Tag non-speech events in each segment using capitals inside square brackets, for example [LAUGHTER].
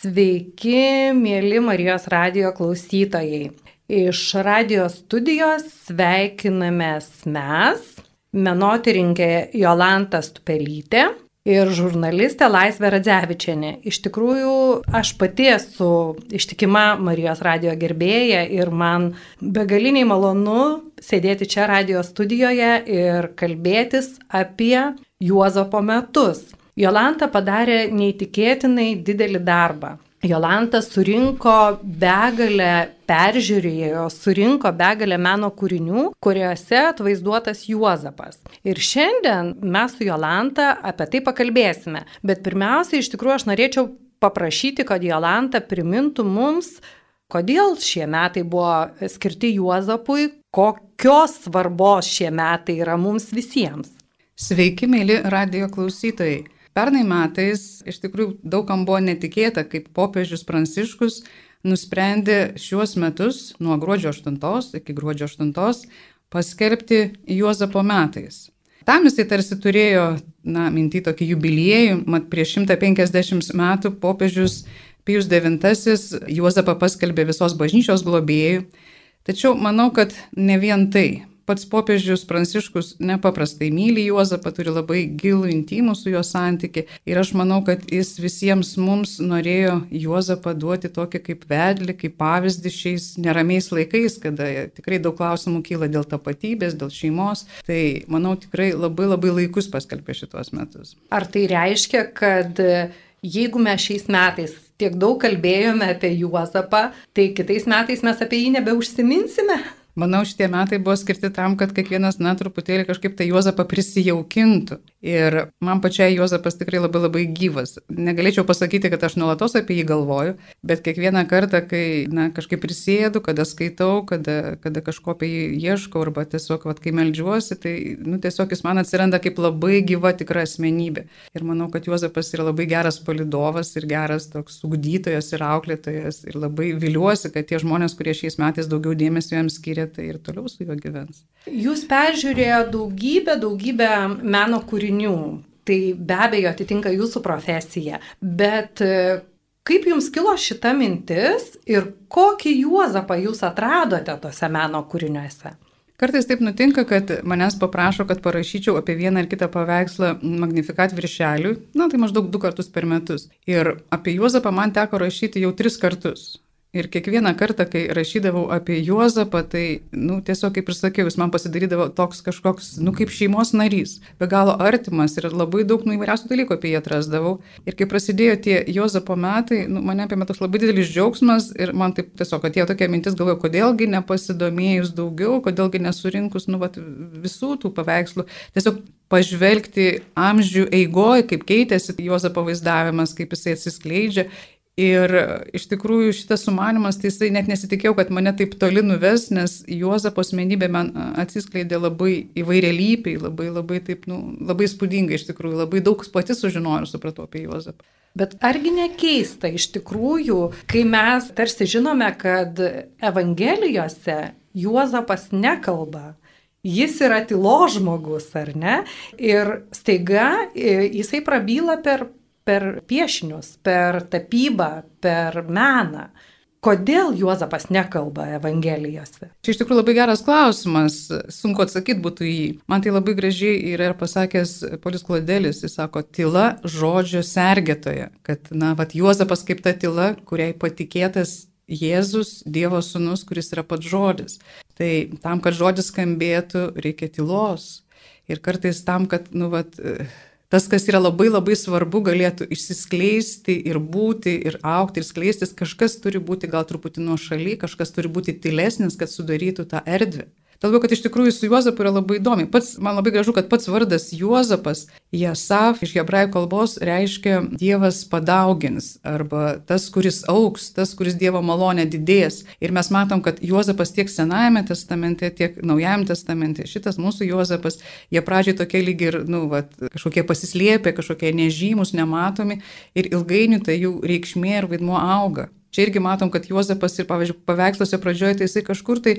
Sveiki, mėly Marijos radio klausytojai. Iš radio studijos sveikinamės mes, menotirinkė Jolanta Stupelytė ir žurnalistė Laisvė Radzevičianė. Iš tikrųjų, aš pati esu ištikima Marijos radio gerbėja ir man begaliniai malonu sėdėti čia radio studijoje ir kalbėtis apie Juozapo metus. Jolanta padarė neįtikėtinai didelį darbą. Jolanta surinko begalę, peržiūrėjo, surinko begalę meno kūrinių, kuriuose atvaizduotas Juozapas. Ir šiandien mes su Jolanta apie tai pakalbėsime. Bet pirmiausia, iš tikrųjų, aš norėčiau paprašyti, kad Jolanta primintų mums, kodėl šie metai buvo skirti Juozapui, kokios svarbos šie metai yra mums visiems. Sveiki, mėly radio klausytojai. Pernai metais iš tikrųjų daugam buvo netikėta, kaip popiežius Pranciškus nusprendė šiuos metus nuo gruodžio 8 iki gruodžio 8 paskelbti Juozapo metais. Tam jisai tarsi turėjo, na, minti tokį jubiliejų, mat prieš 150 metų popiežius Pijus IX Juozapą paskelbė visos bažnyčios globėjų. Tačiau manau, kad ne vien tai pats popiežius Pranciškus nepaprastai myli Juozapą, turi labai gilų intimų su juo santyki ir aš manau, kad jis visiems mums norėjo Juozapą duoti tokį kaip vedlį, kaip pavyzdį šiais neramiais laikais, kada tikrai daug klausimų kyla dėl tapatybės, dėl šeimos. Tai manau tikrai labai labai laikus paskelbė šitos metus. Ar tai reiškia, kad jeigu mes šiais metais tiek daug kalbėjome apie Juozapą, tai kitais metais mes apie jį nebeužsiminsime? [LAUGHS] Manau, šitie metai buvo skirti tam, kad kiekvienas, na, truputėlį kažkaip tą Juozapą prisijaukintų. Ir man pačiai Juozapas tikrai labai labai gyvas. Negalėčiau pasakyti, kad aš nuolatos apie jį galvoju, bet kiekvieną kartą, kai, na, kažkaip prisėdu, kada skaitau, kada, kada kažko apie jį ieškau, arba tiesiog, vat, kai melžiuosi, tai, nu, tiesiog jis man atsiranda kaip labai gyva tikra asmenybė. Ir manau, kad Juozapas yra labai geras palidovas ir geras toks ugdytojas ir auklėtojas. Ir labai viliuosi, kad tie žmonės, kurie šiais metais daugiau dėmesio jam skiria, tai ir toliau su juo gyvens. Jūs peržiūrėjo daugybę, daugybę meno kūrinių. Tai be abejo atitinka jūsų profesiją. Bet e, kaip jums kilo šita mintis ir kokį Juozapą jūs atradote tose meno kūriniuose? Kartais taip nutinka, kad manęs paprašo, kad parašyčiau apie vieną ar kitą paveikslą Magnifikat viršelių, na tai maždaug du kartus per metus. Ir apie Juozapą man teko rašyti jau tris kartus. Ir kiekvieną kartą, kai rašydavau apie Juozapą, tai, nu, tiesiog, kaip ir sakiau, jis man pasidarydavo toks kažkoks, nu, kaip šeimos narys, be galo artimas ir labai daug, nu, įvairiausių dalykų apie jį atrasdavau. Ir kai prasidėjo tie Juozapo metai, nu, mane apėmė toks labai didelis džiaugsmas ir man taip tiesiog atėjo tokia mintis, galvoju, kodėlgi nepasidomėjus daugiau, kodėlgi nesurinkus, nu, vat, visų tų paveikslų, tiesiog pažvelgti amžių eigoje, kaip keitėsi Juozapo vaizdavimas, kaip jisai atsiskleidžia Ir iš tikrųjų šitas sumanimas, tai jisai net nesitikėjau, kad mane taip toli nuves, nes Juozapo asmenybė man atsiskleidė labai įvairialypiai, labai, labai, taip, nu, labai spūdingai iš tikrųjų, labai daug pati sužinojau ir supratau apie Juozapą. Bet argi nekeista iš tikrųjų, kai mes tarsi žinome, kad Evangelijose Juozapas nekalba, Jis yra tylo žmogus, ar ne? Ir staiga e, jisai prabyla per per piešinius, per tapybą, per meną. Kodėl Juozapas nekalba Evangelijose? Čia iš tikrųjų labai geras klausimas, sunku atsakyti būtų jį. Man tai labai gražiai yra ir pasakęs Polis Klodelis, jis sako, tyla žodžio sergėtoje, kad, na, vad Juozapas kaip ta tyla, kuriai patikėtas Jėzus, Dievo sūnus, kuris yra pats žodis. Tai tam, kad žodis skambėtų, reikia tylos. Ir kartais tam, kad, nu, vad, tas, kas yra labai labai svarbu, galėtų išsiskleisti ir būti, ir aukti, ir skleistis, kažkas turi būti gal truputį nuo šaly, kažkas turi būti tylesnis, kad sudarytų tą erdvę. Todėl, kad iš tikrųjų su Juozapu yra labai įdomi. Pats, man labai gražu, kad pats vardas Juozapas, Jasaf iš hebrajų kalbos reiškia Dievas padaugins, arba tas, kuris auks, tas, kuris Dievo malonė didės. Ir mes matom, kad Juozapas tiek Senajame testamente, tiek Naujajame testamente, šitas mūsų Juozapas, jie pradžiai tokie lyg ir, nu, vat, kažkokie pasislėpę, kažkokie nežymus, nematomi ir ilgainiui tai jų reikšmė ir vaidmuo auga. Čia irgi matom, kad Juozapas ir, pavyzdžiui, paveiksluose pradžioje, tai jisai kažkur tai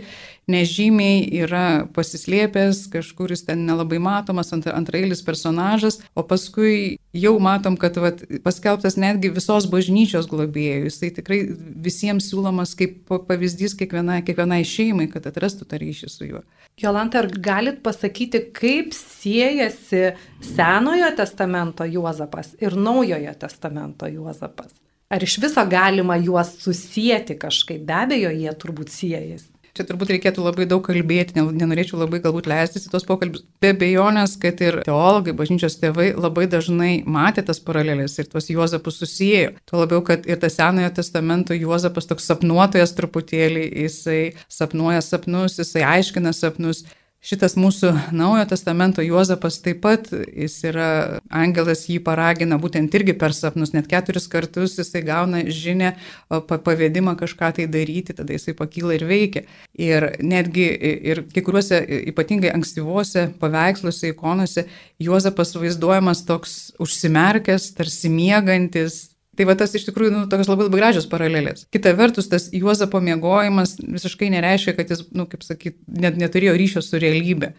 nežymiai yra pasislėpęs, kažkur jis ten nelabai matomas, ant, antrailis personažas, o paskui jau matom, kad vat, paskelbtas netgi visos bažnyčios globėjų. Jisai tikrai visiems siūlomas kaip pavyzdys kiekvienai, kiekvienai šeimai, kad atrastų tą ryšį su juo. Jolanta, ar galit pasakyti, kaip siejasi Senojo testamento Juozapas ir Naujojo testamento Juozapas? Ar iš viso galima juos susijęti kažkaip? Be abejo, jie turbūt siejasi. Čia turbūt reikėtų labai daug kalbėti, nenorėčiau labai galbūt leistis į tos pokalbius. Be bejonės, kad ir teologai, bažnyčios tėvai labai dažnai matė tas paralelės ir tuos Juozapus susijėjo. Tuo labiau, kad ir tas Senojo testamento Juozapas toks sapnuotojas truputėlį, jisai sapnuoja sapnus, jisai aiškina sapnus. Šitas mūsų naujo testamento Juozapas taip pat, jis yra, angelas jį paragina būtent irgi per sapnus, net keturis kartus jisai gauna žinę, pavėdimą kažką tai daryti, tada jisai pakyla ir veikia. Ir netgi ir kai kuriuose ypatingai ankstyvuose paveiksluose, ikonose, Juozapas vaizduojamas toks užsimerkęs, tarsi miegantis, Tai va tas iš tikrųjų nu, tokios labai labai gražios paralelės. Kita vertus, tas Juozapo mėgojimas visiškai nereiškia, kad jis, nu, kaip sakyt, net neturėjo ryšio su realybė.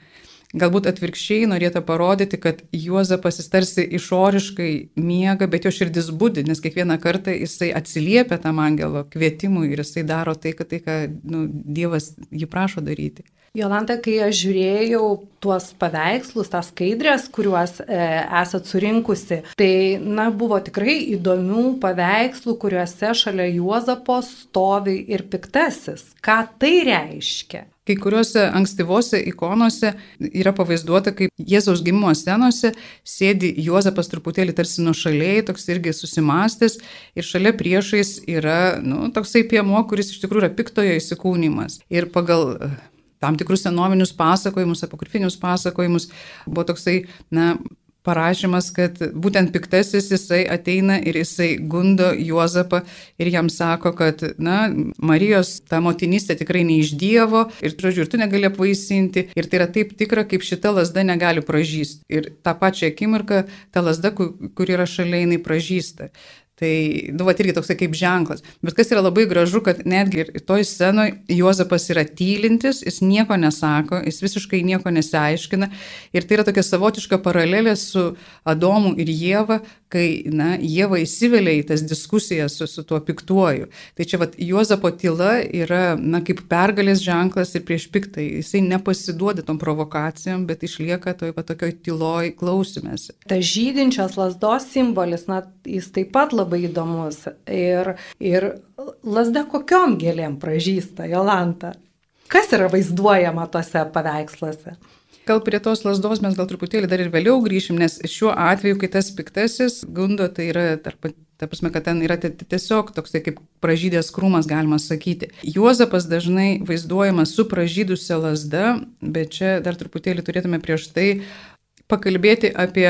Galbūt atvirkščiai norėtų parodyti, kad Juozapas jis tarsi išoriškai miega, bet jo širdis būdi, nes kiekvieną kartą jisai atsiliepia tam angelo kvietimui ir jisai daro tai, tai, ką nu, Dievas jį prašo daryti. Jolanta, kai aš žiūrėjau tuos paveikslus, tas skaidrės, kuriuos e, esat surinkusi, tai, na, buvo tikrai įdomių paveikslų, kuriuose šalia Juozapo stovi ir piktasis. Ką tai reiškia? Kai kuriuose ankstyvose ikonose yra pavaizduota, kaip Jėzaus gimimo scenose sėdi Juozapas truputėlį tarsi nuošaliai, toks irgi susimastęs ir šalia priešais yra nu, toksai piemuo, kuris iš tikrųjų yra piktojo įsikūnymas. Ir pagal tam tikrus senovinius pasakojimus, apokrifinius pasakojimus, buvo toksai, na, parašymas, kad būtent piktasis jisai ateina ir jisai gundo Juozapą ir jam sako, kad, na, Marijos ta motinystė tikrai ne iš Dievo ir, žodžiu, ir tu negali apvaisinti ir tai yra taip tikra, kaip šita lasda negali pražysti. Ir tą pačią akimirką ta lasda, kur, kur yra šalia, jinai pražysta. Tai, nu, va, irgi toksai kaip ženklas. Bet kas yra labai gražu, kad netgi ir toj scenoje Juozapas yra tylintis, jis nieko nesako, jis visiškai nieko nesiaiškina. Ir tai yra tokia savotiška paralelė su Adomu ir Jėva, kai, na, Jėva įsivelia į tas diskusijas su, su tuo piktuoju. Tai čia, va, Juozapo tyla yra, na, kaip pergalės ženklas ir prieš piktai. Jisai nepasiduoda tom provokacijom, bet išlieka toj, va, tokioj tyloj klausimėsi. Ta žydinčios lasdos simbolis, na, jis taip pat labai įdomus. Ir, ir lasda kokiom gėlėm pražįsta, Jolanta. Kas yra vaizduojama tose paveiksluose? Gal prie tos lasdos mes gal truputėlį dar ir vėliau grįšim, nes šiuo atveju, kai tas piktasis gundo, tai yra tarp Ta prasme, kad ten yra tiesiog toksai kaip pražydęs krūmas, galima sakyti. Juozapas dažnai vaizduojamas su pražydusią lasdą, bet čia dar truputėlį turėtume prieš tai pakalbėti apie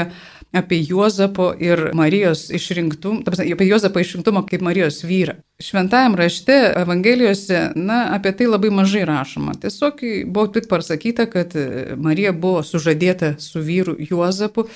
apie Juozapo ir Marijos išrinktumą, apie Juozapo išrinktumą kaip Marijos vyrą. Šventajame rašte, Evangelijose, na, apie tai labai mažai rašoma. Tiesiog buvo tik pasakyta, kad Marija buvo sužadėta su vyru Juozapu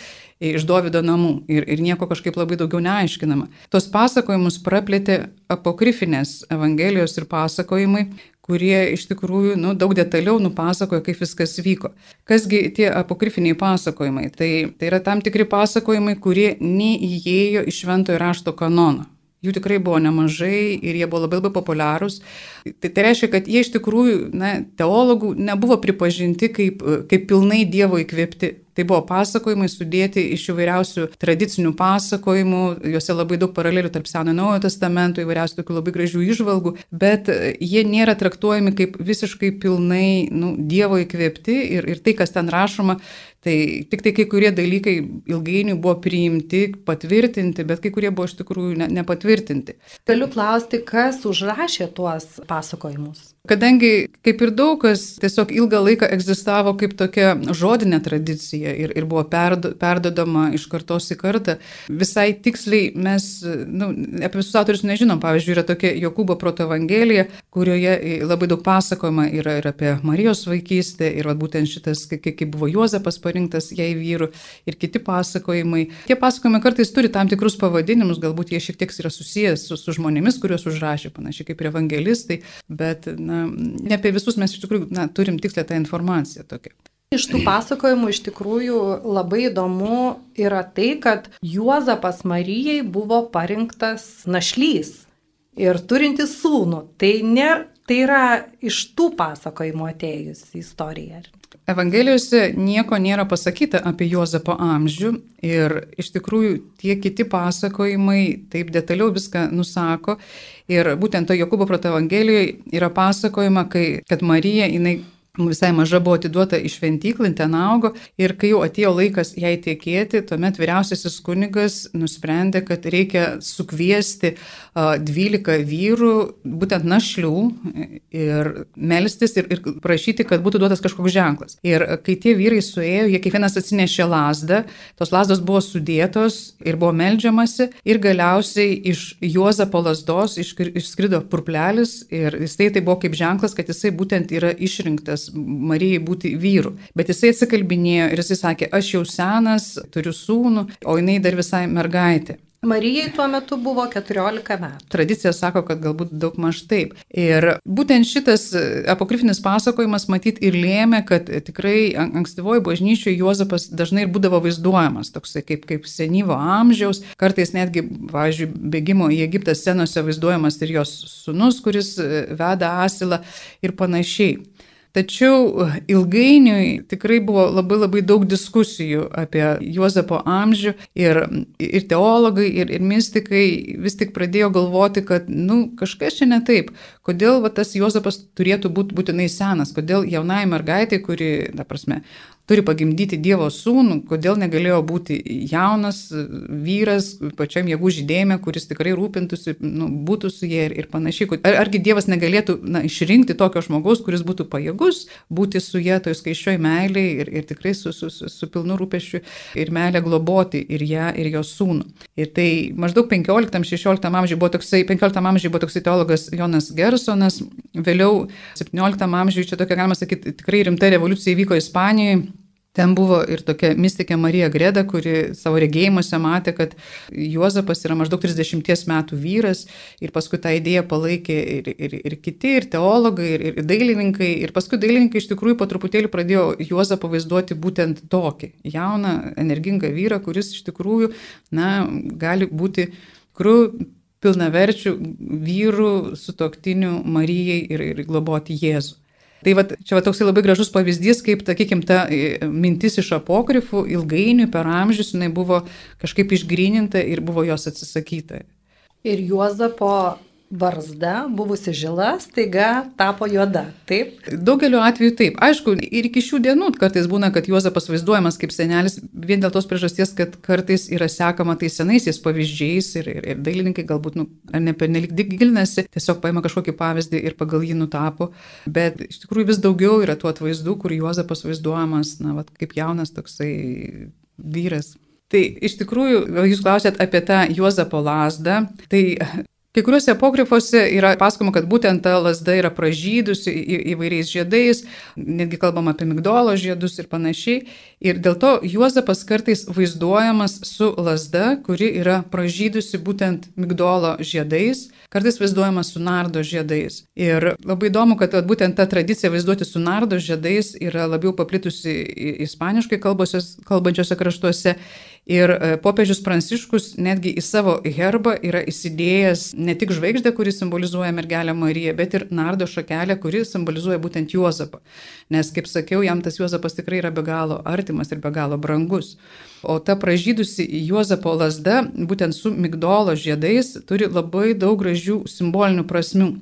iš Dovido namų ir, ir nieko kažkaip labai daugiau neaiškinama. Tos pasakojimus praplėtė apokrifinės Evangelijos ir pasakojimai, kurie iš tikrųjų nu, daug detaliau nupasakoja, kaip viskas vyko. Kasgi tie apokrifiniai pasakojimai? Tai, tai yra tam tikri pasakojimai, kurie neįėjo iš šventojo rašto kanono. Jų tikrai buvo nemažai ir jie buvo labai labai populiarūs. Tai, tai reiškia, kad jie iš tikrųjų, na, teologų nebuvo pripažinti kaip, kaip pilnai Dievo įkvėpti. Tai buvo pasakojimai sudėti iš įvairiausių tradicinių pasakojimų, juose labai daug paralelių tarp Seno ir Naujojo testamento, įvairiausių tokių labai gražių išvalgų, bet jie nėra traktuojami kaip visiškai pilnai nu, Dievo įkvėpti ir, ir tai, kas ten rašoma, tai tik tai kai kurie dalykai ilgainiui buvo priimti, patvirtinti, bet kai kurie buvo iš tikrųjų ne, nepatvirtinti. Galiu klausti, kas užrašė tuos pasakojimus? Kadangi kaip ir daug kas tiesiog ilgą laiką egzistavo kaip tokia žodinė tradicija ir, ir buvo perdo, perdodama iš kartos į kartą, visai tiksliai mes, nu, apie visus autorius nežinom. Pavyzdžiui, yra tokia Jokūbo proto evangelija, kurioje labai daug pasakojama yra ir apie Marijos vaikystę, ir va, būtent šitas, kaip, kaip buvo Juozapas parinktas jai vyru, ir kiti pasakojimai. Tie pasakojimai kartais turi tam tikrus pavadinimus, galbūt jie šiek tiek yra susijęs su, su žmonėmis, kuriuos užrašė, panašiai kaip ir evangelistai, bet na, ne apie visus mes iš tikrųjų na, turim tikslę tą informaciją tokią. Iš tų pasakojimų iš tikrųjų labai įdomu yra tai, kad Juozapas Marijai buvo parinktas našlys ir turintis sūnų. Tai, nėra, tai yra iš tų pasakojimų atėjusi istorija. Evangelijose nieko nėra pasakyta apie Juozapo amžių ir iš tikrųjų tie kiti pasakojimai taip detaliau viską nusako. Ir būtent to Jokūbo proto Evangelijoje yra pasakojama, kai, kad Marija, jinai visai maža buvo atiduota į šventyklą, ten augo. Ir kai jau atėjo laikas jai tiekėti, tuomet vyriausiasis kunigas nusprendė, kad reikia sukviesti 12 vyrų, būtent našlių ir melstis ir, ir prašyti, kad būtų duotas kažkoks ženklas. Ir kai tie vyrai suėjo, jie kiekvienas atsinešė lasdą, tos lasdos buvo sudėtos ir buvo melžiamasi ir galiausiai iš Juozapo lasdos išskrido purplelis ir jisai tai buvo kaip ženklas, kad jisai būtent yra išrinktas Marijai būti vyru. Bet jisai atsikalbinėjo ir jisai sakė, aš jau senas, turiu sūnų, o jinai dar visai mergaitė. Marijai tuo metu buvo 14 metų. Tradicija sako, kad galbūt daug maž taip. Ir būtent šitas apokrifinis pasakojimas matyt ir lėmė, kad tikrai ankstyvoji bažnyčioje Juozapas dažnai ir būdavo vaizduojamas toksai kaip, kaip senyvo amžiaus, kartais netgi, pavyzdžiui, bėgimo į Egiptą scenose vaizduojamas ir jos sunus, kuris veda asilą ir panašiai. Tačiau ilgainiui tikrai buvo labai labai daug diskusijų apie Juozapo amžių ir, ir teologai, ir, ir mystikai vis tik pradėjo galvoti, kad nu, kažkas čia ne taip. Kodėl va, tas Juozapas turėtų būti būtinai senas, kodėl jaunai mergaitai, kuri, ta prasme, turi pagimdyti Dievo sūnų, kodėl negalėjo būti jaunas vyras pačiam jėgų žydėjime, kuris tikrai rūpintųsi, nu, būtų su jie ir, ir panašiai. Ar, argi Dievas negalėtų na, išrinkti tokio žmogaus, kuris būtų pajėgus būti su jie toj skaičioj meiliai ir, ir tikrai su, su, su, su pilnu rūpešiu ir meilė globoti ir ją, ir jos sūnų. Ir tai maždaug 15-16 amžiuje buvo toksai, 15 amžiuje buvo toksai teologas Jonas Gersonas, vėliau 17 amžiuje čia tokia, galima sakyti, tikrai rimta revoliucija įvyko Ispanijoje Ten buvo ir tokia mystikė Marija Greda, kuri savo regėjimuose matė, kad Juozapas yra maždaug 30 metų vyras ir paskui tą idėją palaikė ir, ir, ir kiti, ir teologai, ir, ir dailininkai. Ir paskui dailininkai iš tikrųjų po truputėlį pradėjo Juozapą vaizduoti būtent tokį jauną, energingą vyrą, kuris iš tikrųjų na, gali būti tikrųjų pilnaverčių vyrų sutoktinių Marijai ir, ir globoti Jėzų. Tai va, čia va, toks labai gražus pavyzdys, kaip, sakykime, ta e, mintis iš apokrifų ilgainiui per amžius jinai buvo kažkaip išgrininta ir buvo jos atsisakyta. Ir Juozapo barzda, buvusi žila, staiga tapo juoda. Taip? Daugeliu atveju taip. Aišku, ir iki šių dienų kartais būna, kad Juozapas vaizduojamas kaip senelis vien dėl tos priežasties, kad kartais yra sekama tais senaisiais pavyzdžiais ir, ir, ir dailininkai galbūt, nu, ar ne pernelik gilinasi, tiesiog paima kažkokį pavyzdį ir pagal jį nutapo. Bet iš tikrųjų vis daugiau yra tų atvaizdų, kur Juozapas vaizduojamas, na, vat, kaip jaunas toksai vyras. Tai iš tikrųjų, jūs klausėt apie tą Juozapo lasdą, tai Kai kuriuose apokrifuose yra pasakoma, kad būtent ta lasda yra pražydusi į, įvairiais žiedais, netgi kalbama apie migdolo žiedus ir panašiai. Ir dėl to Juozapas kartais vaizduojamas su lasda, kuri yra pražydusi būtent migdolo žiedais, kartais vaizduojamas su nardo žiedais. Ir labai įdomu, kad būtent ta tradicija vaizduoti su nardo žiedais yra labiau paplitusi ispaniškai kalbančiose kraštuose. Ir e, popiežius Pranciškus netgi į savo herbą yra įsidėjęs ne tik žvaigždę, kuri simbolizuoja mergelę Mariją, bet ir nardo šakelę, kuri simbolizuoja būtent Juozapą. Nes, kaip sakiau, jam tas Juozapas tikrai yra be galo artimas ir be galo brangus. O ta pražydusi Juozapo lasda, būtent su migdolo žiedais, turi labai daug gražių simbolinių prasmių.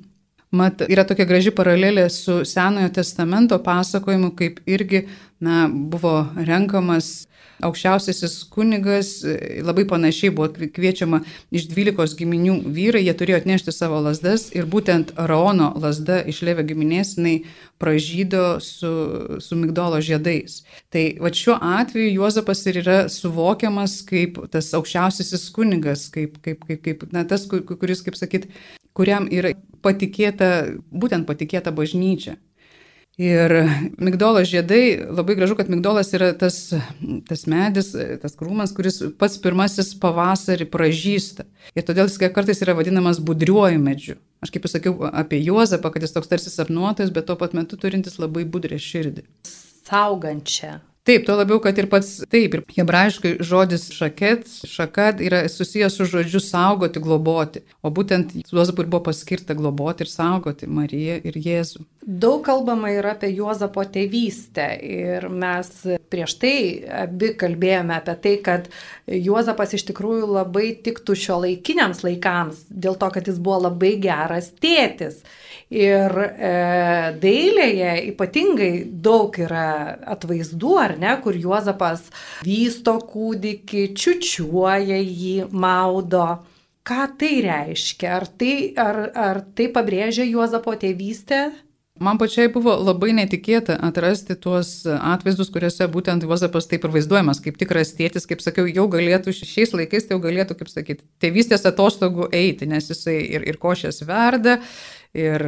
Mat, yra tokia graži paralelė su Senojo testamento pasakojimu, kaip irgi na, buvo renkamas aukščiausiasis kunigas, labai panašiai buvo kviečiama iš 12 giminių vyrai, jie turėjo atnešti savo lasdas ir būtent Raono lasda iš Levio giminės jinai pražydo su, su migdolo žiedais. Tai va šiuo atveju Juozapas ir yra suvokiamas kaip tas aukščiausiasis kunigas, kaip, kaip, kaip, kaip na, tas, kuris, kaip sakyt, kuriam yra patikėta, būtent patikėta bažnyčia. Ir migdolo žiedai, labai gražu, kad migdolas yra tas, tas medis, tas krūmas, kuris pats pirmasis pavasarį pražįsta. Ir todėl jis kartais yra vadinamas budriuoju medžiu. Aš kaip jau sakiau apie Juozapą, kad jis toks tarsi sapnuotojas, bet tuo pat metu turintis labai budrę širdį. Saugančią. Taip, tuo labiau, kad ir pats, taip, ir hebrajiškai žodis šaket, šakat yra susijęs su žodžiu saugoti, globoti. O būtent Juozapui buvo paskirta globoti ir saugoti Mariją ir Jėzų. Daug kalbama yra apie Juozapo tėvystę ir mes prieš tai abi kalbėjome apie tai, kad Juozapas iš tikrųjų labai tiktų šio laikiniams laikams, dėl to, kad jis buvo labai geras tėtis. Ir e, dailėje ypatingai daug yra atvaizdų, ar ne, kur Juozapas vysto kūdikį, čiučiuoja jį, maudo. Ką tai reiškia? Ar tai, ar, ar tai pabrėžia Juozapo tėvystę? Man pačiai buvo labai netikėta atrasti tuos atvaizdus, kuriuose būtent Juozapas taip ir vaizduojamas, kaip tikras tėtis, kaip sakiau, jau galėtų šiais laikais, tai jau galėtų, kaip sakyti, tėvystės atostogų eiti, nes jisai ir, ir košės verda, ir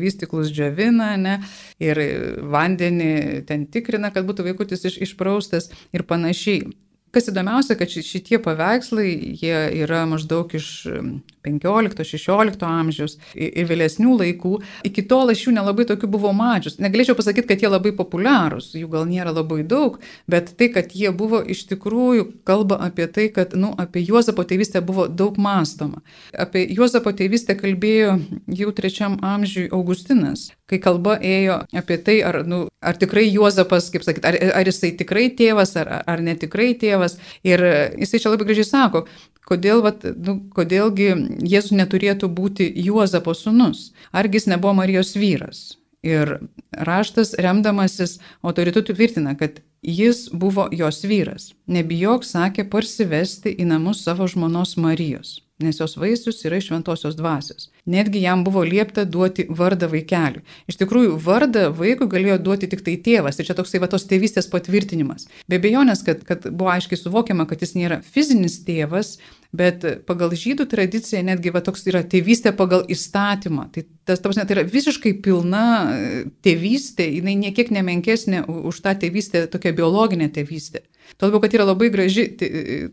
vystiklus džiovina, ne, ir vandenį ten tikrina, kad būtų vaikutis iš, išpraustas ir panašiai. Kas įdomiausia, kad šitie paveikslai, jie yra maždaug iš 15-16 amžiaus ir vėlesnių laikų. Iki tol aš jų nelabai tokių buvau mačius. Negalėčiau pasakyti, kad jie labai populiarūs, jų gal nėra labai daug, bet tai, kad jie buvo iš tikrųjų kalba apie tai, kad nu, apie Juozapo tėvystę buvo daug mąstoma. Apie Juozapo tėvystę kalbėjo jau trečiam amžiui Augustinas, kai kalba ėjo apie tai, ar, nu, ar tikrai Juozapas, kaip sakyti, ar, ar jisai tikrai tėvas, ar, ar netikrai tėvas. Ir jisai čia labai gražiai sako, kodėl, vat, nu, kodėlgi Jėzus neturėtų būti Juozapo sunus, argi jis nebuvo Marijos vyras. Ir raštas remdamasis autoritetu tvirtina, kad jis buvo jos vyras. Nebijok, sakė, parsivesti į namus savo žmonos Marijos nes jos vaisius yra iš šventosios dvasios. Netgi jam buvo liepta duoti vardą vaikeliui. Iš tikrųjų, vardą vaikui galėjo duoti tik tai tėvas. Ir čia toksai va tos tėvystės patvirtinimas. Be abejonės, kad, kad buvo aiškiai suvokiama, kad jis nėra fizinis tėvas, bet pagal žydų tradiciją netgi va toks yra tėvystė pagal įstatymą. Tai tas, ta prasme, tai yra visiškai pilna e, tėvystė, jinai niekiek nemenkesnė už tą tėvystę, tokia biologinė tėvystė. Tuo labiau, kad yra labai graži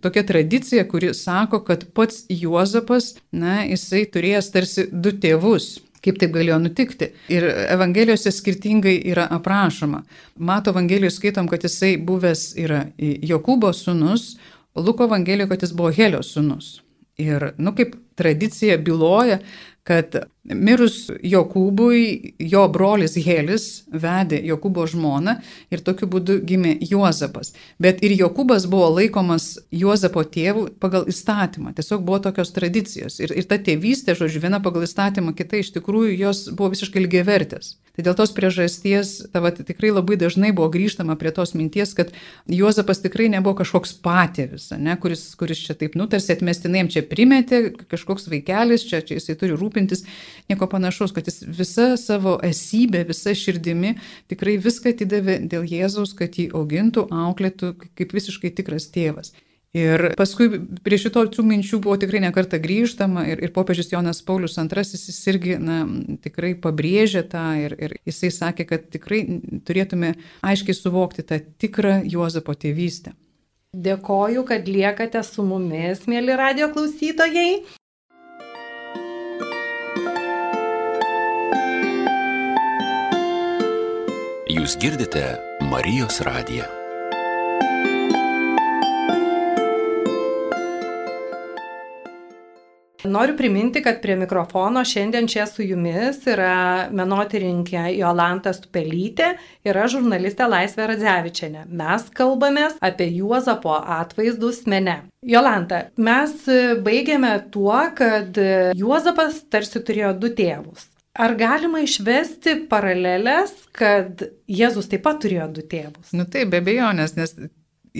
tokia tradicija, kuri sako, kad pats Juozapas, na, jisai turėjęs tarsi du tėvus. Kaip taip galėjo nutikti? Ir Evangelijose skirtingai yra aprašoma. Mato Evangelijoje skaitom, kad jisai buvęs yra Jokūbo sunus, Luko Evangelijoje, kad jis buvo Helio sunus. Ir, nu, kaip tradicija byloja, kad mirus Jokūbui, jo brolis Helis vedė Jokūbo žmoną ir tokiu būdu gimė Juozapas. Bet ir Jokūbas buvo laikomas Juozapo tėvu pagal įstatymą. Tiesiog buvo tokios tradicijos. Ir, ir ta tėvystė, žodžiu, viena pagal įstatymą, kita iš tikrųjų jos buvo visiškai lygiavertės. Tai dėl tos priežasties, tava, tikrai labai dažnai buvo grįžtama prie tos minties, kad Juozapas tikrai nebuvo kažkoks patėvis, ne, kuris, kuris čia taip nutarsi atmestinai jam čia primetė, kažkoks vaikelis, čia, čia jisai turi rūpintis nieko panašaus, kad jis visą savo esybę, visą širdimi tikrai viską atidavė dėl Jėzaus, kad jį augintų, auklėtų kaip visiškai tikras tėvas. Ir paskui prie šito tų minčių buvo tikrai nekarta grįžtama ir, ir popiežius Jonas Paulius II jis irgi na, tikrai pabrėžė tą ir, ir jisai sakė, kad tikrai turėtume aiškiai suvokti tą tikrą Juozapo tėvystę. Dėkoju, kad liekate su mumis, mėly radio klausytojai. Jūs girdite Marijos radiją. Noriu priminti, kad prie mikrofono šiandien čia su jumis yra menotirinkė Jolanta Stupelytė ir aš žurnalistė Laisvė Radzevičiane. Mes kalbamės apie Juozapo atvaizdus mene. Jolanta, mes baigėme tuo, kad Juozapas tarsi turėjo du tėvus. Ar galima išvesti paralelės, kad Jėzus taip pat turėjo du tėvus? Nu taip, be abejonės, nes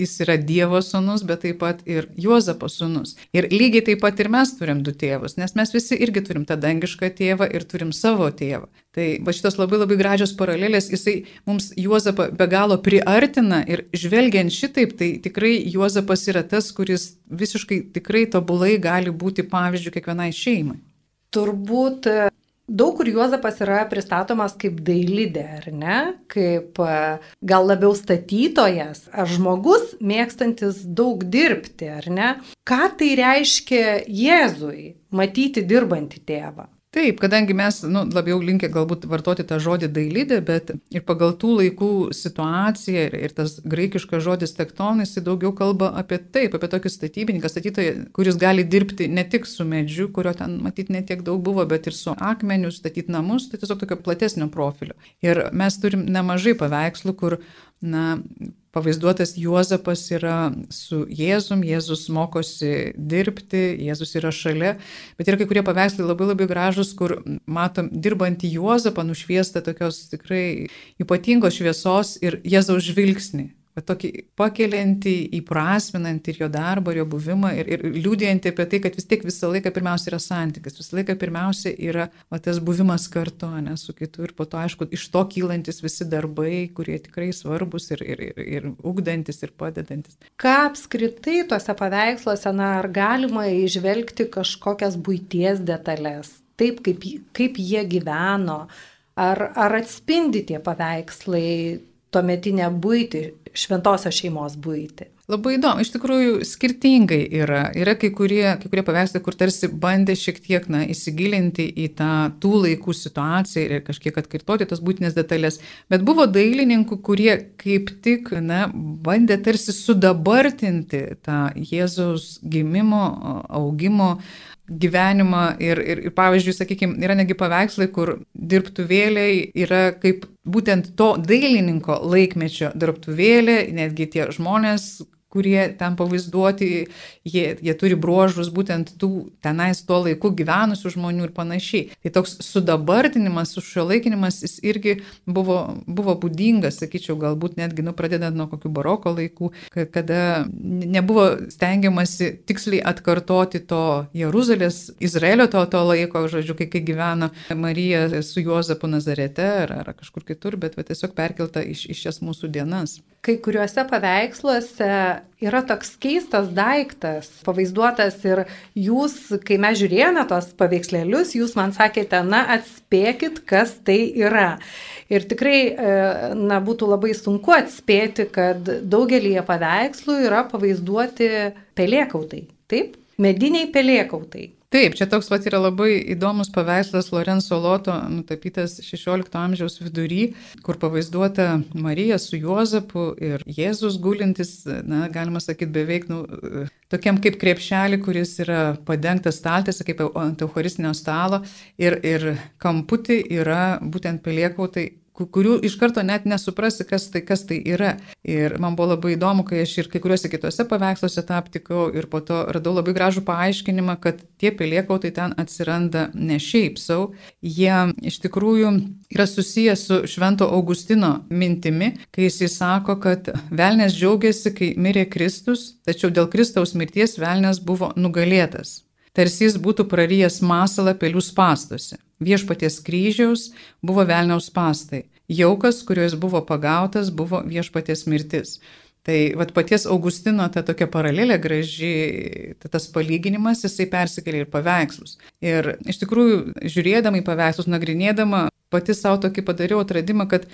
jis yra Dievo sūnus, bet taip pat ir Juozapo sūnus. Ir lygiai taip pat ir mes turim du tėvus, nes mes visi irgi turim tą dangišką tėvą ir turim savo tėvą. Tai va šitos labai labai gražios paralelės, jisai mums Juozapą be galo priartina ir žvelgiant šitaip, tai tikrai Juozapas yra tas, kuris visiškai tikrai tobulai gali būti pavyzdžių kiekvienai šeimai. Turbūt Daug kur Juozapas yra pristatomas kaip dailidė, ar ne? Kaip e, gal labiau statytojas, ar žmogus mėgstantis daug dirbti, ar ne? Ką tai reiškia Jėzui matyti dirbantį tėvą? Taip, kadangi mes nu, labiau linkę galbūt vartoti tą žodį dailydė, bet ir pagal tų laikų situaciją ir, ir tas graikiškas žodis tektonis, jis daugiau kalba apie taip, apie tokį statybininką, statytoją, kuris gali dirbti ne tik su medžiu, kurio ten matyti netiek daug buvo, bet ir su akmeniu, statyti namus, tai tiesiog tokio platesnio profilio. Ir mes turim nemažai paveikslų, kur na, pavaizduotas Juozapas yra su Jėzum, Jėzus mokosi dirbti, Jėzus yra šalia, bet yra kai kurie paveikslai labai labai gražus, kur matom dirbantį Juozapą nušviestą tokios tikrai ypatingos šviesos ir Jėzaus žvilgsnį va, tokį pakeliantį, įprasminantį ir jo darbą, ir jo buvimą, ir, ir liūdėjantį apie tai, kad vis tiek visą laiką pirmiausia yra santykis, visą laiką pirmiausia yra va, tas buvimas kartu, ne su kitu, ir po to, aišku, iš to kylantis visi darbai, kurie tikrai svarbus ir, ir, ir, ir ugdantis, ir padedantis. Ką apskritai tuose paveiksluose, na, ar galima išvelgti kažkokias būties detalės, taip kaip, kaip jie gyveno, ar, ar atspindi tie paveikslai tuometinę būti, šventosios šeimos būti. Labai įdomu, iš tikrųjų skirtingai yra. Yra kai kurie, kai kurie paveikslai, kur tarsi bandė šiek tiek na, įsigilinti į tą tų laikų situaciją ir kažkiek atkartoti tas būtinės detalės. Bet buvo dailininkų, kurie kaip tik na, bandė tarsi sudabartinti tą Jėzaus gimimo, augimo gyvenimą ir, ir, ir pavyzdžiui, sakykime, yra negi paveikslai, kur dirbtuvėliai yra kaip būtent to dailininko laikmečio dirbtuvėlė, netgi tie žmonės, kurie ten pavaizduoti, jie, jie turi bruožus būtent tų tenais tuo laiku gyvenusių žmonių ir panašiai. Tai toks sudabartinimas, sušiuolaikinimas, jis irgi buvo, buvo būdingas, sakyčiau, galbūt netgi, nu, pradedant nuo kokių baroko laikų, kada nebuvo stengiamasi tiksliai atkartoti to Jeruzalės, Izraelio to, to laiko, žodžiu, kai, kai gyveno Marija su Juozapu Nazarete ar, ar kažkur kitur, bet va, tiesiog perkelta iš, iš šias mūsų dienas. Kai kuriuose paveiksluose yra toks keistas daiktas, pavaizduotas ir jūs, kai mes žiūrėjome tos paveikslėlius, jūs man sakėte, na, atspėkit, kas tai yra. Ir tikrai, e, na, būtų labai sunku atspėti, kad daugelį paveikslų yra pavaizduoti pelėkautai. Taip? Mediniai pelėkautai. Taip, čia toks pat yra labai įdomus paveikslas Lorenzo Loto, nutapytas XVI amžiaus vidury, kur pavaizduota Marija su Juozapu ir Jėzus gulintis, na, galima sakyti, beveik, nu, tokiam kaip krepšelį, kuris yra padengtas staltėse, kaip ant eucharistinio stalo. Ir, ir kamputį yra būtent peliekautai kurių iš karto net nesuprasi, kas tai, kas tai yra. Ir man buvo labai įdomu, kai aš ir kai kuriuose kitose paveiksluose tą aptikau ir po to radau labai gražų paaiškinimą, kad tie piliekautai ten atsiranda ne šiaip savo, jie iš tikrųjų yra susiję su Švento Augustino mintimi, kai jis sako, kad velnės džiaugiasi, kai mirė Kristus, tačiau dėl Kristaus mirties velnės buvo nugalėtas tarsi jis būtų prarijęs masalą pelių spastuose. Viešpaties kryžiaus buvo velniaus pastai. Jaukas, kuriuo jis buvo pagautas, buvo viešpaties mirtis. Tai vat, paties Augustino ta tokia paralelė graži, ta, tas palyginimas, jisai persikėlė ir paveikslus. Ir iš tikrųjų, žiūrėdama į paveikslus, nagrinėdama, pati savo tokį padariau atradimą, kad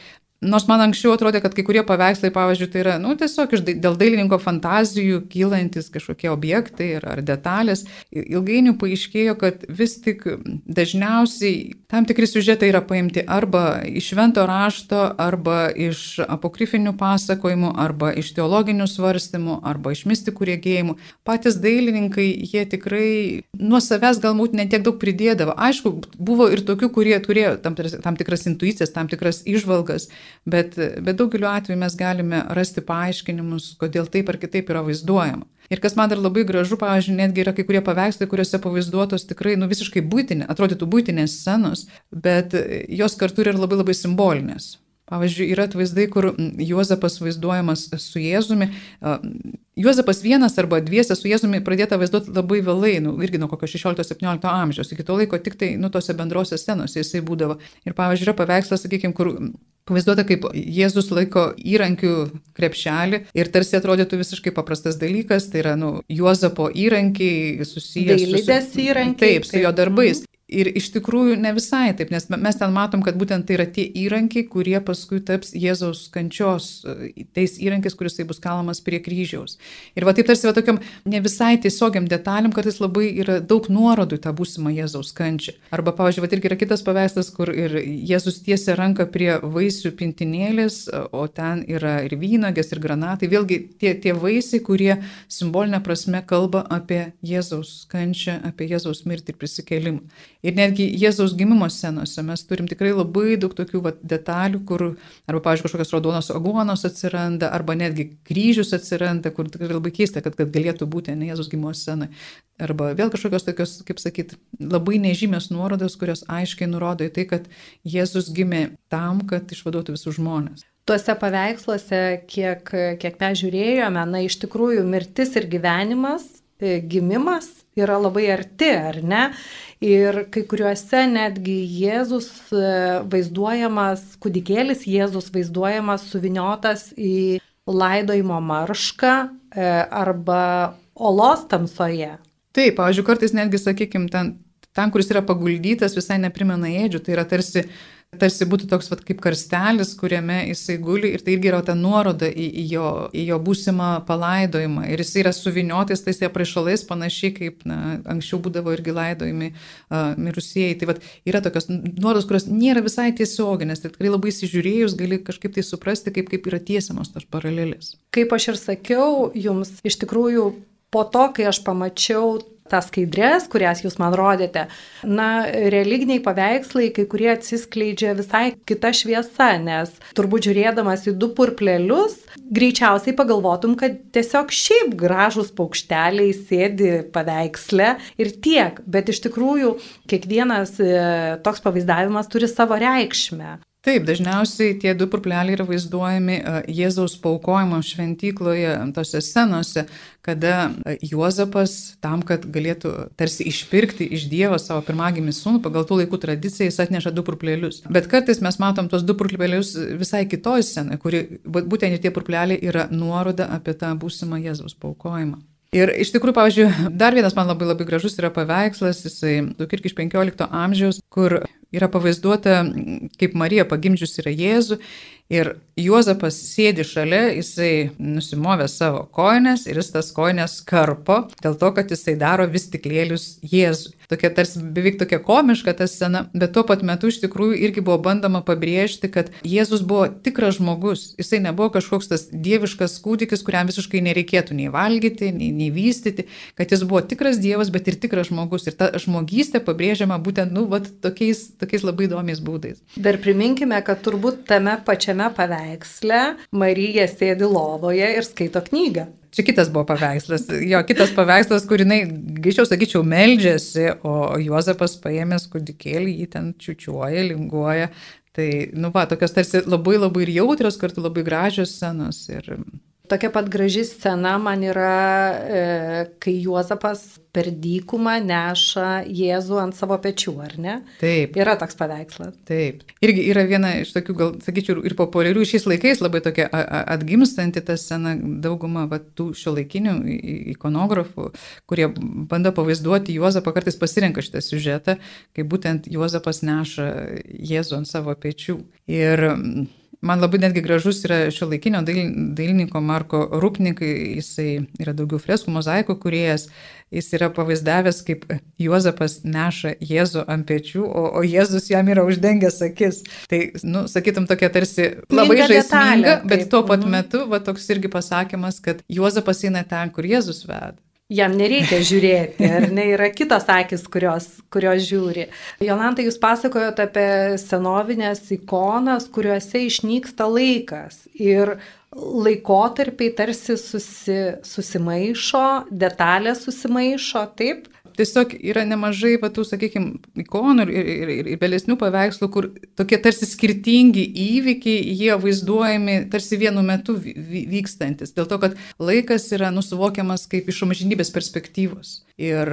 Nors man anksčiau atrodė, kad kai kurie paveikslai, pavyzdžiui, tai yra, nu, tiesiog iš, dėl dailininko fantazijų kylantis kažkokie objektai ar, ar detalės, ilgainiui paaiškėjo, kad vis tik dažniausiai tam tikri siužetai yra paimti arba iš švento rašto, arba iš apokrifinių pasakojimų, arba iš teologinių svarstymų, arba iš mistikų rėgėjimų. Patys dailininkai, jie tikrai nuo savęs galbūt netiek daug pridėdavo. Aišku, buvo ir tokių, kurie turėjo tam, tam tikras intuicijas, tam tikras išvalgas bet, bet daugeliu atveju mes galime rasti paaiškinimus, kodėl taip ar kitaip yra vaizduojama. Ir kas man dar labai gražu, pavyzdžiui, netgi yra kai kurie paveikslai, kuriuose pavaizduotos tikrai, nu, visiškai būtinė, atrodytų būtinės scenos, bet jos kartu yra labai labai simbolinės. Pavyzdžiui, yra atvaizdai, kur Juozapas vaizduojamas su Jėzumi. Juozapas vienas arba dviese su Jėzumi pradėta vaizduoti labai vėlai, nu, irgi nuo kokio 16-17 amžiaus. Iki to laiko tik tai, nu, tose bendrose scenose jisai būdavo. Ir pavyzdžiui, yra paveikslas, sakykime, kur Pavaizduota, kaip Jėzus laiko įrankių krepšelį ir tarsi atrodytų visiškai paprastas dalykas, tai yra, nu, Juozapo įrankiai susijęs su... Dailidės įrankiai. Taip, su jo darbais. Ir iš tikrųjų ne visai taip, nes mes ten matom, kad būtent tai yra tie įrankiai, kurie paskui taps Jėzaus kančios, tais įrankiais, kuris tai bus kalamas prie kryžiaus. Ir va taip tarsi va tokiam ne visai tiesiogiam detaliam, kad jis labai yra daug nuorodų į tą būsimą Jėzaus kančią. Arba, pavyzdžiui, va irgi yra kitas paveikslas, kur ir Jėzus tiesia ranką prie vaisių pintinėlės, o ten yra ir vynogės, ir granatai. Vėlgi tie, tie vaisiai, kurie simbolinė prasme kalba apie Jėzaus kančią, apie Jėzaus mirtį ir prisikėlimą. Ir netgi Jėzaus gimimo scenose mes turim tikrai labai daug tokių va, detalių, kur arba, pavyzdžiui, kažkokios raudonos aguonos atsiranda, arba netgi kryžius atsiranda, kur tikrai labai keista, kad, kad galėtų būti ne Jėzaus gimimo scena. Arba vėl kažkokios tokios, kaip sakyt, labai nežymės nuorodos, kurios aiškiai nurodo į tai, kad Jėzus gimė tam, kad išvaduotų visus žmonės. Tuose paveiksluose, kiek, kiek mes žiūrėjome, na iš tikrųjų mirtis ir gyvenimas, gimimas yra labai arti, ar ne? Ir kai kuriuose netgi Jėzus e, vaizduojamas, kūdikėlis Jėzus vaizduojamas suviniotas į laidojimo maršką e, arba olos tamsoje. Taip, pavyzdžiui, kartais netgi, sakykime, ten, ten, kuris yra paguldytas, visai neprimena ėdžių, tai yra tarsi tarsi būtų toks vat, kaip karstelis, kuriame jisai guli ir tai irgi yra ta nuoroda į, į, jo, į jo būsimą palaidojimą. Ir jisai yra suviniotis tais apraišalais panašiai kaip na, anksčiau būdavo irgi laidojami uh, mirusieji. Tai vat, yra tokios nuorodos, kurios nėra visai tiesioginės, tai tikrai labai įsižiūrėjus gali kažkaip tai suprasti, kaip, kaip yra tiesiamos tos paralelės. Kaip aš ir sakiau, jums iš tikrųjų po to, kai aš pamačiau tas skaidrės, kurias jūs man rodėte, na, religiniai paveikslai, kai kurie atsiskleidžia visai kita šviesa, nes turbūt žiūrėdamas į du purplelius, greičiausiai pagalvotum, kad tiesiog šiaip gražus paukšteliai sėdi paveiksle ir tiek, bet iš tikrųjų kiekvienas e, toks pavaizdavimas turi savo reikšmę. Taip, dažniausiai tie du purpleliai yra vaizduojami e, Jėzaus paukojimo šventykloje, tose scenose, kada e, Juozapas tam, kad galėtų tarsi išpirkti iš Dievo savo pirmagimį sūnų, pagal tų laikų tradiciją jis atneša du purplelius. Bet kartais mes matom tos du purplelius visai kitoj scenoje, kuri būtent tie purpleliai yra nuoroda apie tą būsimą Jėzaus paukojimą. Ir iš tikrųjų, pavyzdžiui, dar vienas man labai labai gražus yra paveikslas, jisai irgi iš 15 amžiaus, kur yra pavaizduota, kaip Marija pagimdžius yra Jėzų Ir Juozapas sėdi šalia, jisai nusimovė savo koinės ir jis tas koinės karpo dėl to, kad jisai daro vis tiklėlius Jėzui. Tokia tarsi beveik tokia komiška ta scena, bet tuo pat metu iš tikrųjų irgi buvo bandoma pabrėžti, kad Jėzus buvo tikras žmogus. Jisai nebuvo kažkoks tas dieviškas kūdikis, kuriam visiškai nereikėtų nei valgyti, nei, nei vystyti, kad jis buvo tikras Dievas, bet ir tikras žmogus. Ir ta žmogystė pabrėžiama būtent, nu, vat, tokiais, tokiais labai įdomiais būdais. Dar priminkime, kad turbūt tame pačiame paveiksle Marija sėdi lovoje ir skaito knygą. Čia kitas buvo paveikslas. Jo, kitas paveikslas, kur jinai, greičiau sakyčiau, meldžiasi, o Juozapas paėmęs kudikėlį, jį ten čiučiuoja, linguoja. Tai, nu va, tokios tarsi labai labai ir jautrios, kartu labai gražios scenos. Ir Tokia pat graži scena man yra, e, kai Juozapas per dykumą neša Jėzų ant savo pečių, ar ne? Taip. Yra toks paveikslas. Taip. Irgi yra viena iš tokių, gal sakyčiau, ir populiarių šiais laikais labai tokia atgimstanti ta scena dauguma va, tų šio laikinių ikonografų, kurie bando pavaizduoti Juozapą, kartais pasirenka šitą siužetą, kai būtent Juozapas neša Jėzų ant savo pečių. Ir Man labai netgi gražus yra šio laikinio dailininko Marko Rupnikai, jisai yra daugiau freskų, mozaikų kuriejas, jis yra pavaizdavęs, kaip Juozapas neša Jėzų ant pečių, o, o Jėzus jam yra uždengęs akis. Tai, nu, sakytum, tokia tarsi labai žaisminga, bet tuo pat mhm. metu, va toks irgi pasakymas, kad Juozapas eina ten, kur Jėzus veda jam nereikia žiūrėti, ar ne, yra kitos akis, kurios, kurios žiūri. Jolanta, jūs pasakojote apie senovinės ikonas, kuriuose išnyksta laikas ir laikotarpiai tarsi susi, susimaišo, detalės susimaišo, taip? Tiesiog yra nemažai, va, tų, sakykime, ikonų ir, ir, ir, ir vėlesnių paveikslų, kur tokie tarsi skirtingi įvykiai, jie vaizduojami tarsi vienu metu vykstantis. Dėl to, kad laikas yra nusuvokiamas kaip iš amžinybės perspektyvos. Ir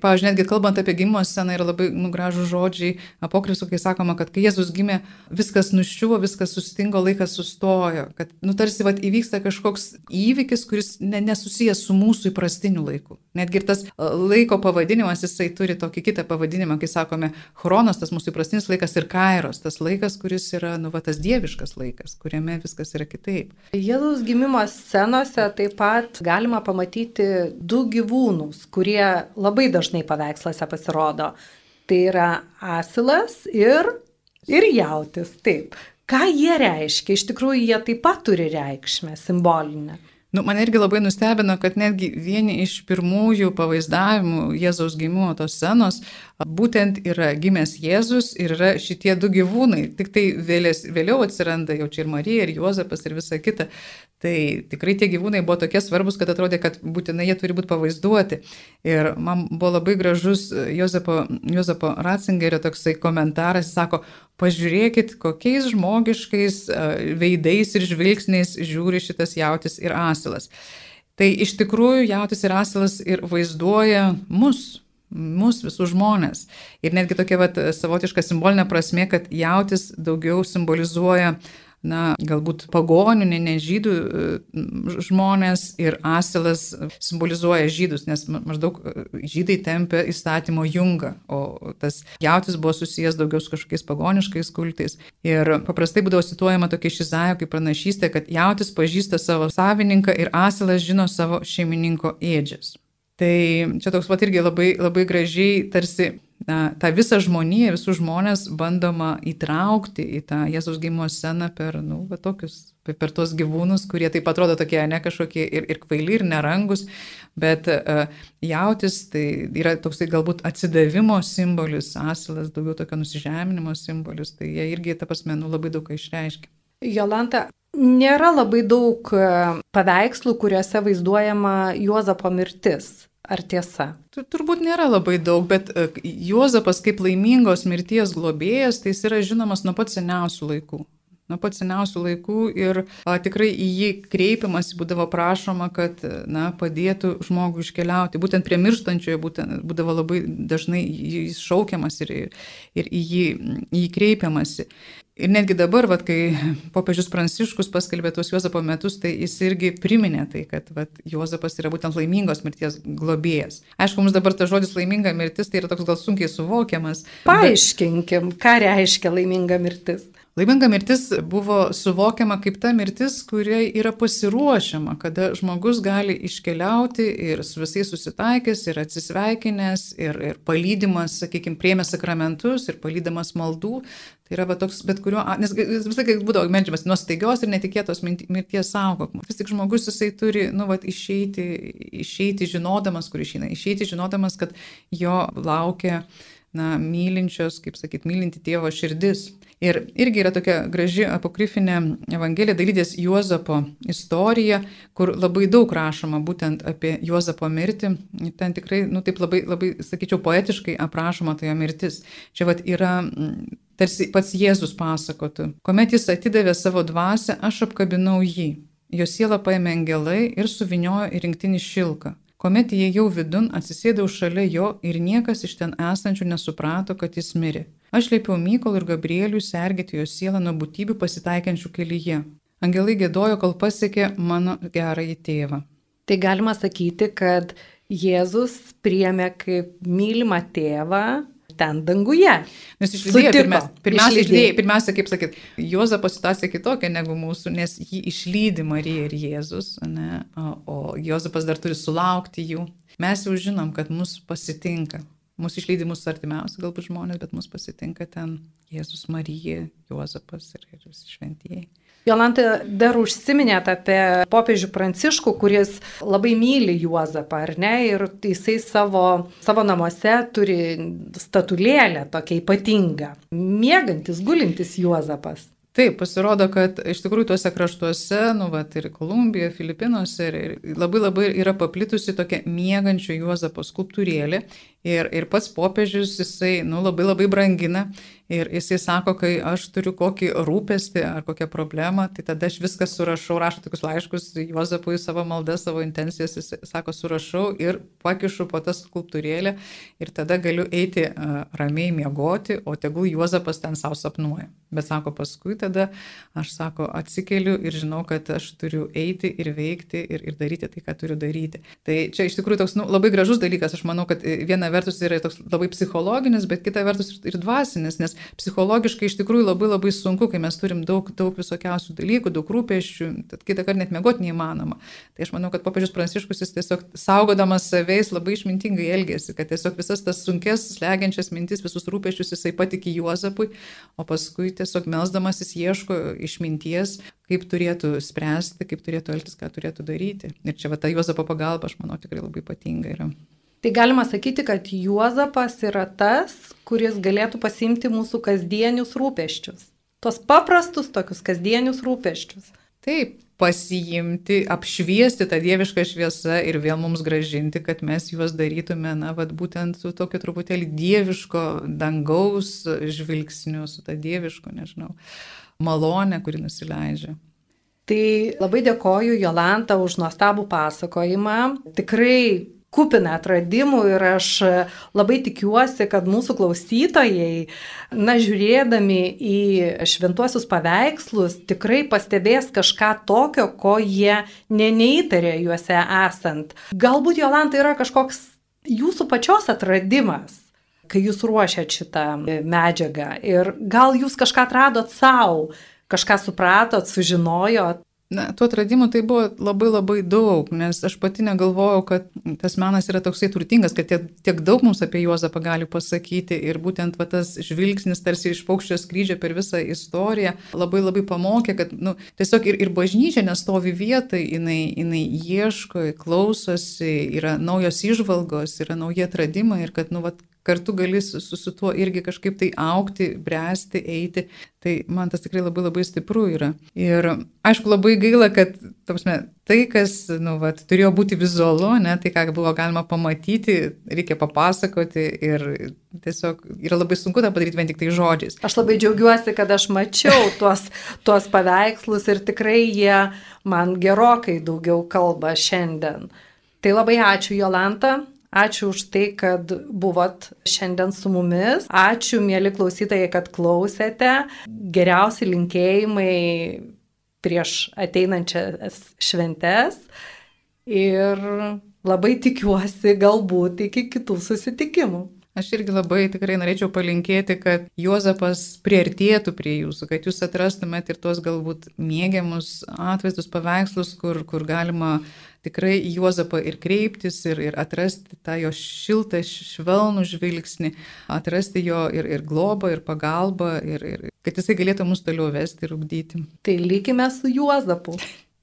Pavyzdžiui, netgi kalbant apie gimimo sceną yra labai nugražų žodžiai apokrifų, kai sakoma, kad kai Jėzus gimė, viskas nuščiuvo, viskas sustingo, laikas sustojo, kad nu, tarsi vat, įvyksta kažkoks įvykis, kuris ne, nesusijęs su mūsų įprastiniu laiku. Netgi ir tas e, laiko pavadinimas, jisai turi tokį kitą pavadinimą, kai sakome, chronos, tas mūsų įprastinis laikas ir kairos, tas laikas, kuris yra, nu, va, tas dieviškas laikas, kuriame viskas yra kitaip. Jėzaus gimimo scenose taip pat galima pamatyti du gyvūnus, kurie labai dažnai dažnai paveiksluose pasirodo. Tai yra asilas ir, ir jautis. Taip. Ką jie reiškia? Iš tikrųjų, jie taip pat turi reikšmę simbolinę. Nu, man irgi labai nustebino, kad netgi vieni iš pirmųjų pavaizdavimų Jėzaus gimimo tos scenos būtent yra gimęs Jėzus ir yra šitie du gyvūnai. Tik tai vėlės, vėliau atsiranda jau čia ir Marija, ir Juozapas, ir visa kita. Tai tikrai tie gyvūnai buvo tokie svarbus, kad atrodė, kad būtinai jie turi būti pavaizduoti. Ir man buvo labai gražus Jozapo, Jozapo Ratzingerio toksai komentaras, jis sako, pažiūrėkit, kokiais žmogiškais veidais ir žvilgsniais žiūri šitas jautis ir asilas. Tai iš tikrųjų jautis ir asilas ir vaizduoja mus, mus visus žmonės. Ir netgi tokia vat, savotiška simbolinė prasme, kad jautis daugiau simbolizuoja na, galbūt pagonių, ne, ne žydų žmonės ir asilas simbolizuoja žydus, nes maždaug e, žydai tempia įstatymo jungą, o tas jautis buvo susijęs daugiau su kažkokiais pagoniškais kultais. Ir paprastai būdavo situojama tokia iš Izaijo kaip pranašystė, kad jautis pažįsta savo savininką ir asilas žino savo šeimininko ėdžias. Tai čia toks pat irgi labai, labai gražiai tarsi na, tą visą žmoniją, visus žmonės bandoma įtraukti į tą Jėzaus gimimo sceną per, nu, va, tokius, per, tos gyvūnus, kurie taip atrodo tokie, ne kažkokie ir, ir kvaili, ir nerangus, bet uh, jautis tai yra toksai galbūt atsidavimo simbolis, asilas daugiau tokio nusižeminimo simbolis, tai jie irgi, ta prasme, nu, labai daug ką išreiškia. Jolanta, nėra labai daug e, paveikslų, kuriuose vaizduojama Juozapo mirtis. Ar tiesa? Turbūt nėra labai daug, bet e, Juozapas kaip laimingos mirties globėjas, tai jis yra žinomas nuo pat seniausių laikų. Nuo pat seniausių laikų ir a, tikrai į jį kreipiamas būdavo prašoma, kad na, padėtų žmogui iškeliauti. Būtent prie mirštančiojo būtent, būdavo labai dažnai jis šaukiamas ir, ir į jį, į jį kreipiamasi. Ir netgi dabar, vat, kai popiežius Pranciškus paskelbė tuos Juozapo metus, tai jis irgi priminė tai, kad vat, Juozapas yra būtent laimingos mirties globėjas. Aišku, mums dabar tas žodis laiminga mirtis tai yra toks gal sunkiai suvokiamas. Paaiškinkim, bet... ką reiškia laiminga mirtis. Laiminga mirtis buvo suvokiama kaip ta mirtis, kuriai yra pasiruošiama, kada žmogus gali iškeliauti ir su visais susitaikęs, ir atsisveikinęs, ir, ir palydimas, sakykime, priemė sakramentus, ir palydamas maldų. Tai yra va, toks, bet kuriuo, nes visą laiką būdavo medžiamas nuo staigios ir netikėtos mirties saugokimo. Vis tik žmogus jisai turi, nu, va, išeiti, išeiti žinodamas, kur išeina, išeiti žinodamas, kad jo laukia, na, mylinčios, kaip sakyt, mylinti tėvo širdis. Ir irgi yra tokia graži apokrifinė evangelija, dalydės Juozapo istorija, kur labai daug rašoma būtent apie Juozapo mirtį. Ten tikrai, nu taip labai, labai, sakyčiau, poetiškai aprašoma tai jo mirtis. Čia vad yra tarsi pats Jėzus pasakotų. Komet jis atidavė savo dvasę, aš apkabinau jį. Jo sielą paėmė angelai ir suviniojo į rinktinį šilką. Komet įėjau vidun, atsisėdau šalia jo ir niekas iš ten esančių nesuprato, kad jis mirė. Aš liepiau Mykol ir Gabrieliui sergėti jo sielą nuo būtybių pasitaikiančių kelyje. Angelai gėdojo, kol pasiekė mano gerąjį tėvą. Tai galima sakyti, kad Jėzus priemė kaip mylimą tėvą ten danguje. Nes išlydėjo, pirmiausia, pirmiausia, išlydėjo, pirmiausia, kaip sakyt, Jozapo situacija kitokia negu mūsų, nes jį išlydi Marija ir Jėzus, ne, o, Jozapas dar turi sulaukti jų. Mes jau žinom, kad mus pasitinka Mūsų išlydi mūsų artimiausi galbūt žmonės, bet mus pasitinka ten Jėzus Marija, Juozapas ir, ir visi šventieji. Jolanta, dar užsiminėt apie popiežių Pranciškų, kuris labai myli Juozapą, ar ne? Ir jisai savo, savo namuose turi statulėlę tokia ypatinga. Mėgantis, gulintis Juozapas. Taip, pasirodo, kad iš tikrųjų tuose kraštuose, nu, va, ir Kolumbijoje, Filipinuose, ir, ir labai labai yra paplitusi tokia mėgančio Juozapo skulptūrėlė. Ir, ir pats popiežius jisai, nu, labai labai brangina. Ir jisai sako, kai aš turiu kokį rūpestį ar kokią problemą, tai tada aš viską surašau, rašau tokius laiškus Juozapui savo maldą, savo intencijas, jis sako, surašau ir pakišu po tą skulptūrėlę ir tada galiu eiti uh, ramiai miegoti, o tegul Juozapas ten savo sapnuoja. Bet sako, paskui tada aš sako, atsikeliu ir žinau, kad aš turiu eiti ir veikti ir, ir daryti tai, ką turiu daryti. Tai čia iš tikrųjų toks nu, labai gražus dalykas. Aš manau, kad viena vertus yra toks labai psichologinis, bet kita vertus ir dvasinis, nes psichologiškai iš tikrųjų labai labai sunku, kai mes turim daug, daug visokiausių dalykų, daug rūpeščių, tad kitą kartą net mėgoti neįmanoma. Tai aš manau, kad popiežius Pranciškus jis tiesiog saugodamas savais labai išmintingai elgėsi, kad tiesiog visas tas sunkes, slegiančias mintis, visus rūpeščius jisai patikė Juozapui, o paskui tiesiog melsdamas jis ieško išminties, kaip turėtų spręsti, kaip turėtų elgtis, ką turėtų daryti. Ir čia va ta Juozapo pagalba, aš manau, tikrai labai ypatinga yra. Tai galima sakyti, kad Juozapas yra tas, kuris galėtų pasimti mūsų kasdienius rūpeščius. Tos paprastus tokius kasdienius rūpeščius. Taip, pasiimti, apšviesti tą dievišką šviesą ir vėl mums gražinti, kad mes juos darytume, na, vad būtent su tokiu truputėlį dieviško dangaus žvilgsniu, su tą dieviško, nežinau, malonę, kuri nusileidžia. Tai labai dėkoju Jolanta už nuostabų pasakojimą. Tikrai kupina atradimų ir aš labai tikiuosi, kad mūsų klausytojai, na, žiūrėdami į šventuosius paveikslus, tikrai pastebės kažką tokio, ko jie ne neįtarė juose esant. Galbūt Jolanta yra kažkoks jūsų pačios atradimas kai jūs ruošiat šitą medžiagą ir gal jūs kažką atradot savo, kažką supratot, sužinojot. Na, tų atradimų tai buvo labai labai daug, nes aš pati negalvojau, kad tas menas yra toksai turtingas, kad tiek, tiek daug mums apie Juozapą gali pasakyti. Ir būtent va, tas žvilgsnis tarsi iš paukščio skrydžio per visą istoriją labai labai pamokė, kad nu, tiesiog ir, ir bažnyčia nestovi vietai, jinai, jinai ieško, klausosi, yra naujos išvalgos, yra nauji atradimai ir kad nu, va, kartu gali su, su tuo irgi kažkaip tai aukti, bręsti, eiti. Tai man tas tikrai labai labai stipru yra. Ir aišku, labai gaila, kad tapsme, tai, kas nu, vat, turėjo būti vizualu, ne, tai ką buvo galima pamatyti, reikia papasakoti ir tiesiog yra labai sunku tą padaryti vien tik tai žodžiais. Aš labai džiaugiuosi, kad aš mačiau tuos, tuos paveikslus ir tikrai jie man gerokai daugiau kalba šiandien. Tai labai ačiū Jolanta, Ačiū už tai, kad buvot šiandien su mumis. Ačiū, mėly klausytojai, kad klausėte. Geriausi linkėjimai prieš ateinančias šventes. Ir labai tikiuosi galbūt iki kitų susitikimų. Aš irgi labai tikrai norėčiau palinkėti, kad Juozapas priartėtų prie jūsų, kad jūs atrastumėt ir tuos galbūt mėgiamus atvaizdus, paveikslus, kur, kur galima tikrai į Juozapą ir kreiptis, ir, ir atrasti tą jo šiltą, švelnų žvilgsnį, atrasti jo ir, ir globą, ir pagalbą, ir, ir kad jisai galėtų mus toliau vesti ir ugdyti. Tai likime su Juozapu.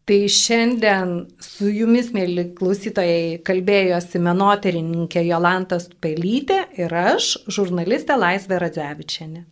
Tai šiandien su jumis, mėly klausytojai, kalbėjosi menoterininkė Jolantas Pelytė ir aš, žurnalistė Laisvė Radzevičiane.